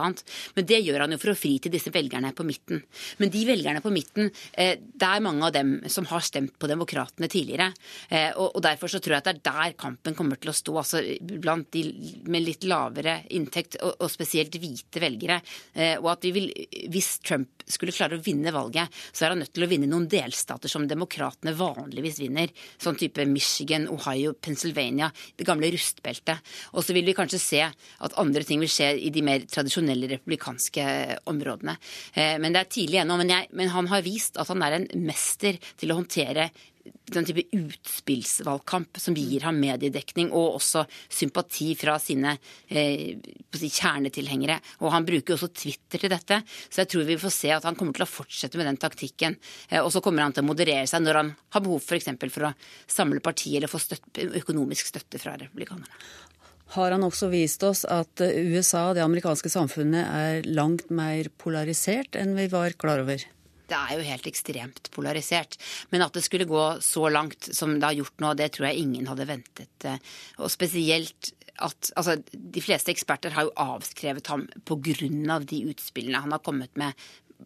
Men det gjør han jo for å fri til disse velgerne på midten. Men de velgerne på midten, eh, det er mange av dem som har stemt på Demokratene tidligere. Eh, og, og derfor så tror jeg at det er der kampen kommer til å stå, altså blant de med litt lavere inntekt, og, og spesielt hvite velgere. Eh, og at vi vil, hvis Trump skulle klare å vinne valget, så er han nødt til å vinne noen delstater som demokratene vanligvis vinner. Sånn type Michigan, Ohio, Pennsylvania, det gamle rustbeltet. Og så vil vi kanskje se at andre ting vil skje i de mer tradisjonelle republikanske områdene. Eh, men det er tidlig ennå. Men, men han har vist at han er en mester til å håndtere den type utspillsvalgkamp som gir ham mediedekning og også sympati fra sine eh, kjernetilhengere. Og han bruker også Twitter til dette, så jeg tror vi får se at han kommer til å fortsette med den taktikken. Eh, og så kommer han til å moderere seg når han har behov f.eks. For, for å samle partiet eller få støtte, økonomisk støtte fra republikanerne har han også vist oss at USA, og det amerikanske samfunnet, er langt mer polarisert enn vi var klar over. Det er jo helt ekstremt polarisert. Men at det skulle gå så langt som det har gjort nå, det tror jeg ingen hadde ventet. Eh, og spesielt at altså, De fleste eksperter har jo avskrevet ham pga. de utspillene han har kommet med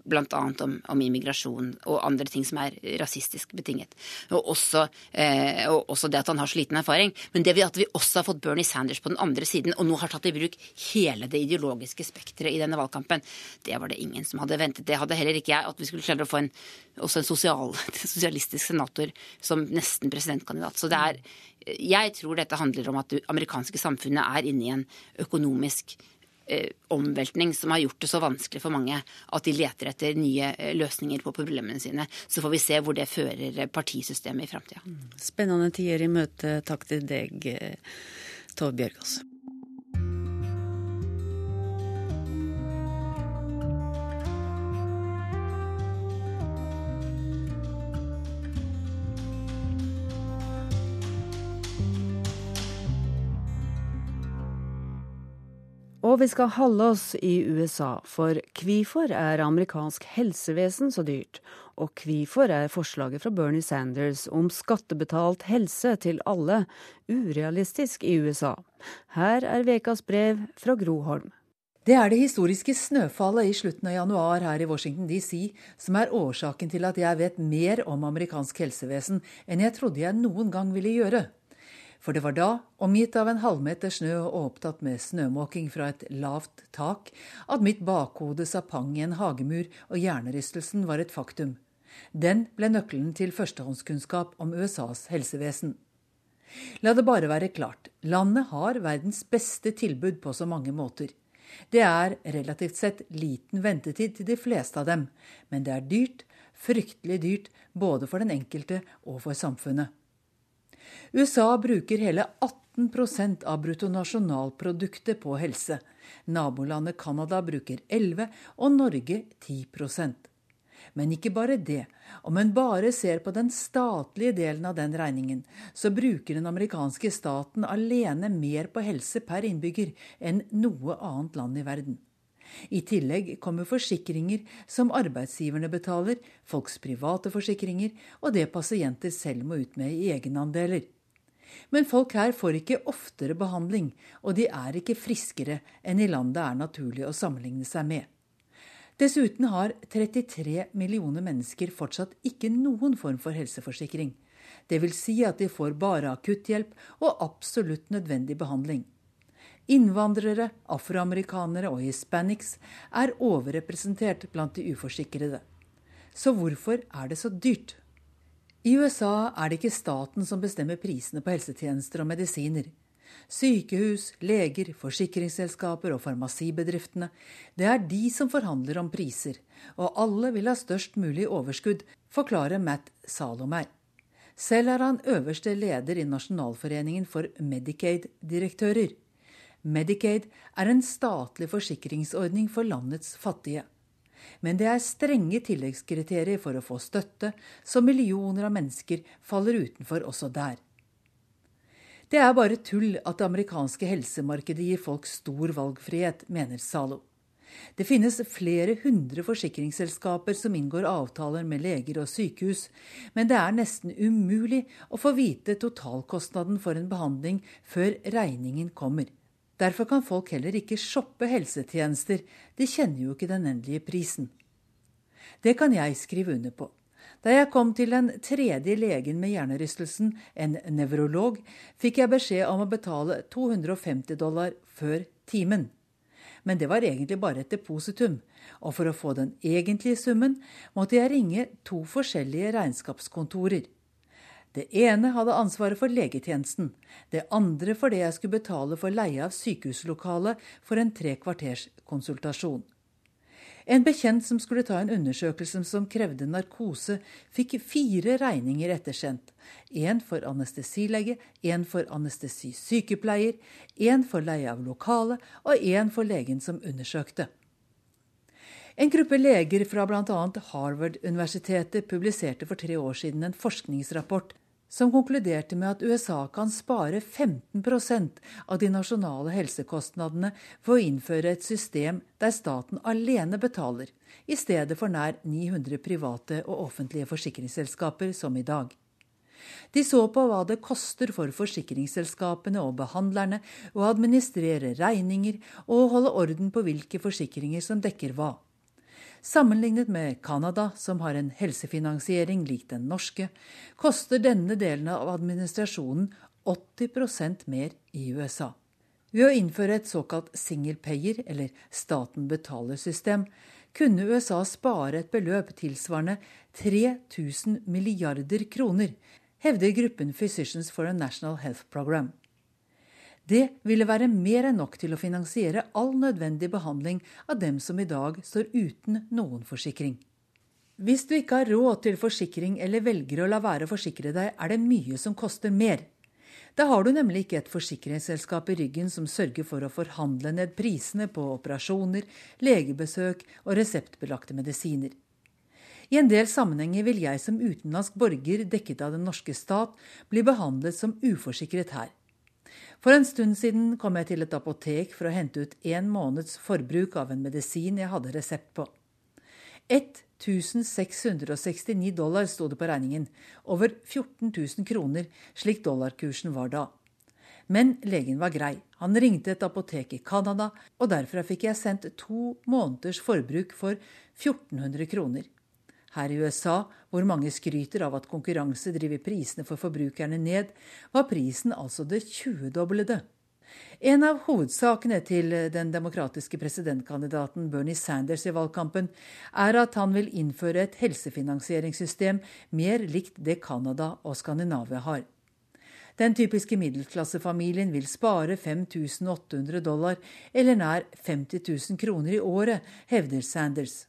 bl.a. Om, om immigrasjon og andre ting som er rasistisk betinget. Og også, eh, og også, det at han har så liten erfaring. Men det at vi også har fått Bernie Sanders på den andre siden, og nå har tatt i bruk hele det ideologiske spekteret i denne valgkampen, det var det ingen som hadde ventet. Det hadde heller ikke jeg. At vi skulle klare å få en, også en sosial, sosialistisk senator som nesten presidentkandidat. Så det er Jeg tror dette handler om at det amerikanske samfunnet er inne i en økonomisk omveltning som har gjort det så vanskelig for mange at de leter etter nye eh, løsninger på problemene sine. Så får vi se hvor det fører partisystemet i framtida. Spennende tider i møte. Takk til deg, Tove Bjørgaas. Og vi skal holde oss i USA, for hvorfor er amerikansk helsevesen så dyrt? Og hvorfor er forslaget fra Bernie Sanders om skattebetalt helse til alle urealistisk i USA? Her er ukas brev fra Gro Holm. Det er det historiske snøfallet i slutten av januar her i Washington DC som er årsaken til at jeg vet mer om amerikansk helsevesen enn jeg trodde jeg noen gang ville gjøre. For det var da, omgitt av en halvmeter snø og opptatt med snømåking fra et lavt tak, at mitt bakhode sa pang i en hagemur og hjernerystelsen var et faktum. Den ble nøkkelen til førstehåndskunnskap om USAs helsevesen. La det bare være klart, landet har verdens beste tilbud på så mange måter. Det er relativt sett liten ventetid til de fleste av dem, men det er dyrt, fryktelig dyrt, både for den enkelte og for samfunnet. USA bruker hele 18% av bruttonasjonalproduktet på helse. Nabolandet Canada bruker 11 og Norge 10% men ikke bare det. Om en bare ser på den statlige delen av den regningen, så bruker den amerikanske staten alene mer på helse per innbygger enn noe annet land i verden. I tillegg kommer forsikringer som arbeidsgiverne betaler, folks private forsikringer og det pasienter selv må ut med i egenandeler. Men folk her får ikke oftere behandling, og de er ikke friskere enn i land det er naturlig å sammenligne seg med. Dessuten har 33 millioner mennesker fortsatt ikke noen form for helseforsikring. Vil si at de får bare akutthjelp og absolutt nødvendig behandling. Innvandrere, afroamerikanere og hispanics er overrepresentert blant de uforsikrede. Så hvorfor er det så dyrt? I USA er det ikke staten som bestemmer prisene på helsetjenester og medisiner. Sykehus, leger, forsikringsselskaper og farmasibedriftene, det er de som forhandler om priser, og alle vil ha størst mulig overskudd, forklarer Matt Salomei. Selv er han øverste leder i Nasjonalforeningen for Medicaid-direktører. Medicaid er en statlig forsikringsordning for landets fattige. Men det er strenge tilleggskriterier for å få støtte, så millioner av mennesker faller utenfor også der. Det er bare tull at det amerikanske helsemarkedet gir folk stor valgfrihet, mener Zalo. Det finnes flere hundre forsikringsselskaper som inngår avtaler med leger og sykehus, men det er nesten umulig å få vite totalkostnaden for en behandling før regningen kommer. Derfor kan folk heller ikke shoppe helsetjenester, de kjenner jo ikke den endelige prisen. Det kan jeg skrive under på. Da jeg kom til den tredje legen med hjernerystelsen, en nevrolog, fikk jeg beskjed om å betale 250 dollar før timen. Men det var egentlig bare et depositum, og for å få den egentlige summen måtte jeg ringe to forskjellige regnskapskontorer. Det ene hadde ansvaret for legetjenesten, det andre for det jeg skulle betale for leie av sykehuslokale for en tre kvarters konsultasjon. En bekjent som skulle ta en undersøkelse som krevde narkose, fikk fire regninger ettersendt. Én for anestesilege, én for anestesisykepleier, én for leie av lokale og én for legen som undersøkte. En gruppe leger fra bl.a. Harvard-universitetet publiserte for tre år siden en forskningsrapport som konkluderte med at USA kan spare 15% av de nasjonale helsekostnadene ved å innføre et system der staten alene betaler, i stedet for nær 900 private og offentlige forsikringsselskaper som i dag. De så på hva det koster for forsikringsselskapene og behandlerne å administrere regninger og holde orden på hvilke forsikringer som dekker hva. Sammenlignet med Canada, som har en helsefinansiering lik den norske, koster denne delen av administrasjonen 80% mer i USA. Ved å innføre et såkalt single payer, eller staten betaler-system, kunne USA spare et beløp tilsvarende 3000 milliarder kroner, hevder gruppen Physicians for a National Health Program. Det ville være mer enn nok til å finansiere all nødvendig behandling av dem som i dag står uten noen forsikring. Hvis du ikke har råd til forsikring eller velger å la være å forsikre deg, er det mye som koster mer. Da har du nemlig ikke et forsikringsselskap i ryggen som sørger for å forhandle ned prisene på operasjoner, legebesøk og reseptbelagte medisiner. I en del sammenhenger vil jeg som utenlandsk borger dekket av den norske stat bli behandlet som uforsikret her. For en stund siden kom jeg til et apotek for å hente ut en måneds forbruk av en medisin jeg hadde resept på. 1669 dollar sto det på regningen, over 14 000 kroner, slik dollarkursen var da. Men legen var grei. Han ringte et apotek i Canada, og derfra fikk jeg sendt to måneders forbruk for 1400 kroner. Her i USA, hvor mange skryter av at konkurranse driver prisene for forbrukerne ned, var prisen altså det tjuedoblede. En av hovedsakene til den demokratiske presidentkandidaten Bernie Sanders i valgkampen er at han vil innføre et helsefinansieringssystem mer likt det Canada og Skandinavia har. Den typiske middelklassefamilien vil spare 5800 dollar, eller nær 50 000 kroner i året, hevder Sanders.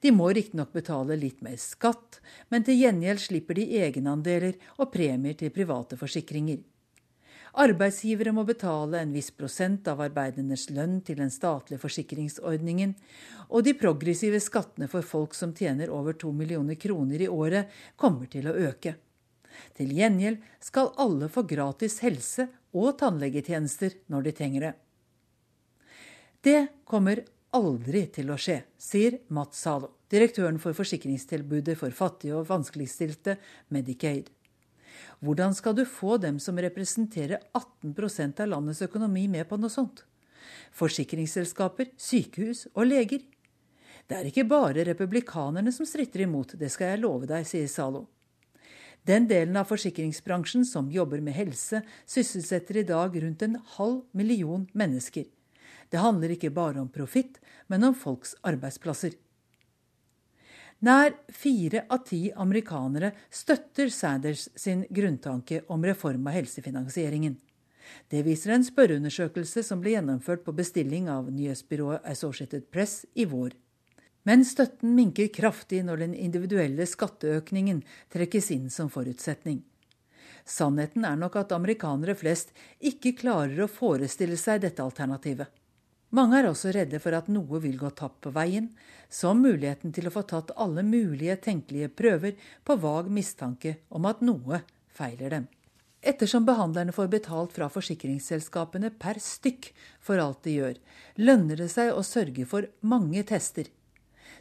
De må riktignok betale litt mer skatt, men til gjengjeld slipper de egenandeler og premier til private forsikringer. Arbeidsgivere må betale en viss prosent av arbeidernes lønn til den statlige forsikringsordningen, og de progressive skattene for folk som tjener over to millioner kroner i året, kommer til å øke. Til gjengjeld skal alle få gratis helse- og tannlegetjenester når de trenger det. Det kommer aldri til å skje, sier Matt Zalo, direktøren for forsikringstilbudet for fattige og vanskeligstilte, Medicaid. Hvordan skal du få dem som representerer 18% av landets økonomi, med på noe sånt? Forsikringsselskaper, sykehus og leger. Det er ikke bare republikanerne som stritter imot, det skal jeg love deg, sier Zalo. Den delen av forsikringsbransjen som jobber med helse, sysselsetter i dag rundt en halv million mennesker. Det handler ikke bare om profitt, men om folks arbeidsplasser. Nær fire av ti amerikanere støtter Sanders sin grunntanke om reform av helsefinansieringen. Det viser en spørreundersøkelse som ble gjennomført på bestilling av nyhetsbyrået Associated Press i vår. Men støtten minker kraftig når den individuelle skatteøkningen trekkes inn som forutsetning. Sannheten er nok at amerikanere flest ikke klarer å forestille seg dette alternativet. Mange er også redde for at noe vil gå tapt på veien, som muligheten til å få tatt alle mulige tenkelige prøver på vag mistanke om at noe feiler dem. Ettersom behandlerne får betalt fra forsikringsselskapene per stykk for alt de gjør, lønner det seg å sørge for mange tester.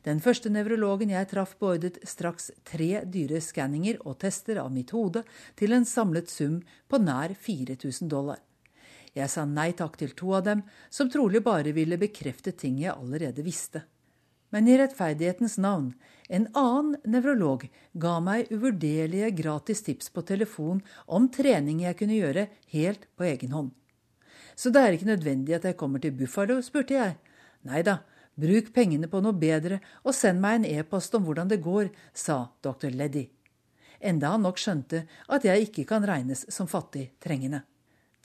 Den første nevrologen jeg traff, beordret straks tre dyre skanninger og tester av mitt hode til en samlet sum på nær 4000 dollar. Jeg sa nei takk til to av dem, som trolig bare ville bekrefte ting jeg allerede visste. Men i rettferdighetens navn, en annen nevrolog ga meg uvurderlige gratis tips på telefon om trening jeg kunne gjøre helt på egen hånd. Så det er ikke nødvendig at jeg kommer til Buffalo, spurte jeg. Nei da, bruk pengene på noe bedre og send meg en e-post om hvordan det går, sa dr. Leddy. Enda han nok skjønte at jeg ikke kan regnes som fattig trengende.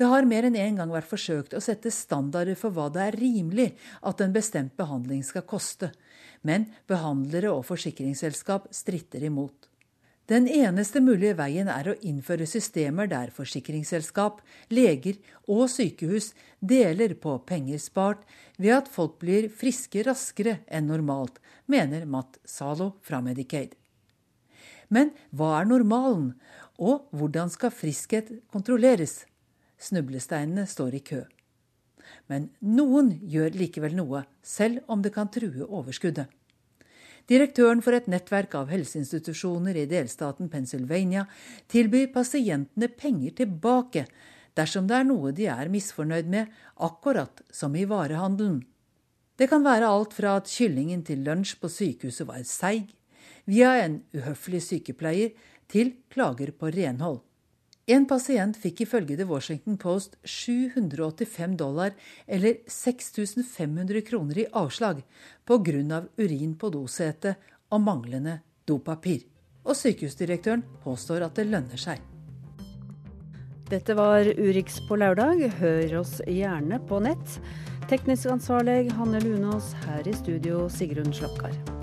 Det har mer enn en gang vært forsøkt å sette standarder for hva det er rimelig at en bestemt behandling skal koste, men behandlere og forsikringsselskap stritter imot. Den eneste mulige veien er å innføre systemer der forsikringsselskap, leger og sykehus deler på penger spart ved at folk blir friske raskere enn normalt, mener Matt Zalo fra Medicaid. Men hva er normalen, og hvordan skal friskhet kontrolleres? Snublesteinene står i kø. Men noen gjør likevel noe, selv om det kan true overskuddet. Direktøren for et nettverk av helseinstitusjoner i delstaten Pennsylvania tilbyr pasientene penger tilbake dersom det er noe de er misfornøyd med, akkurat som i varehandelen. Det kan være alt fra at kyllingen til lunsj på sykehuset var seig, via en uhøflig sykepleier, til klager på renhold. En pasient fikk ifølge The Washington Post 785 dollar, eller 6500 kroner i avslag, pga. urin på dosetet og manglende dopapir. Og sykehusdirektøren påstår at det lønner seg. Dette var Urix på lørdag. Hør oss gjerne på nett. Teknisk ansvarlig Hanne Lunås, her i studio Sigrun Slakkar.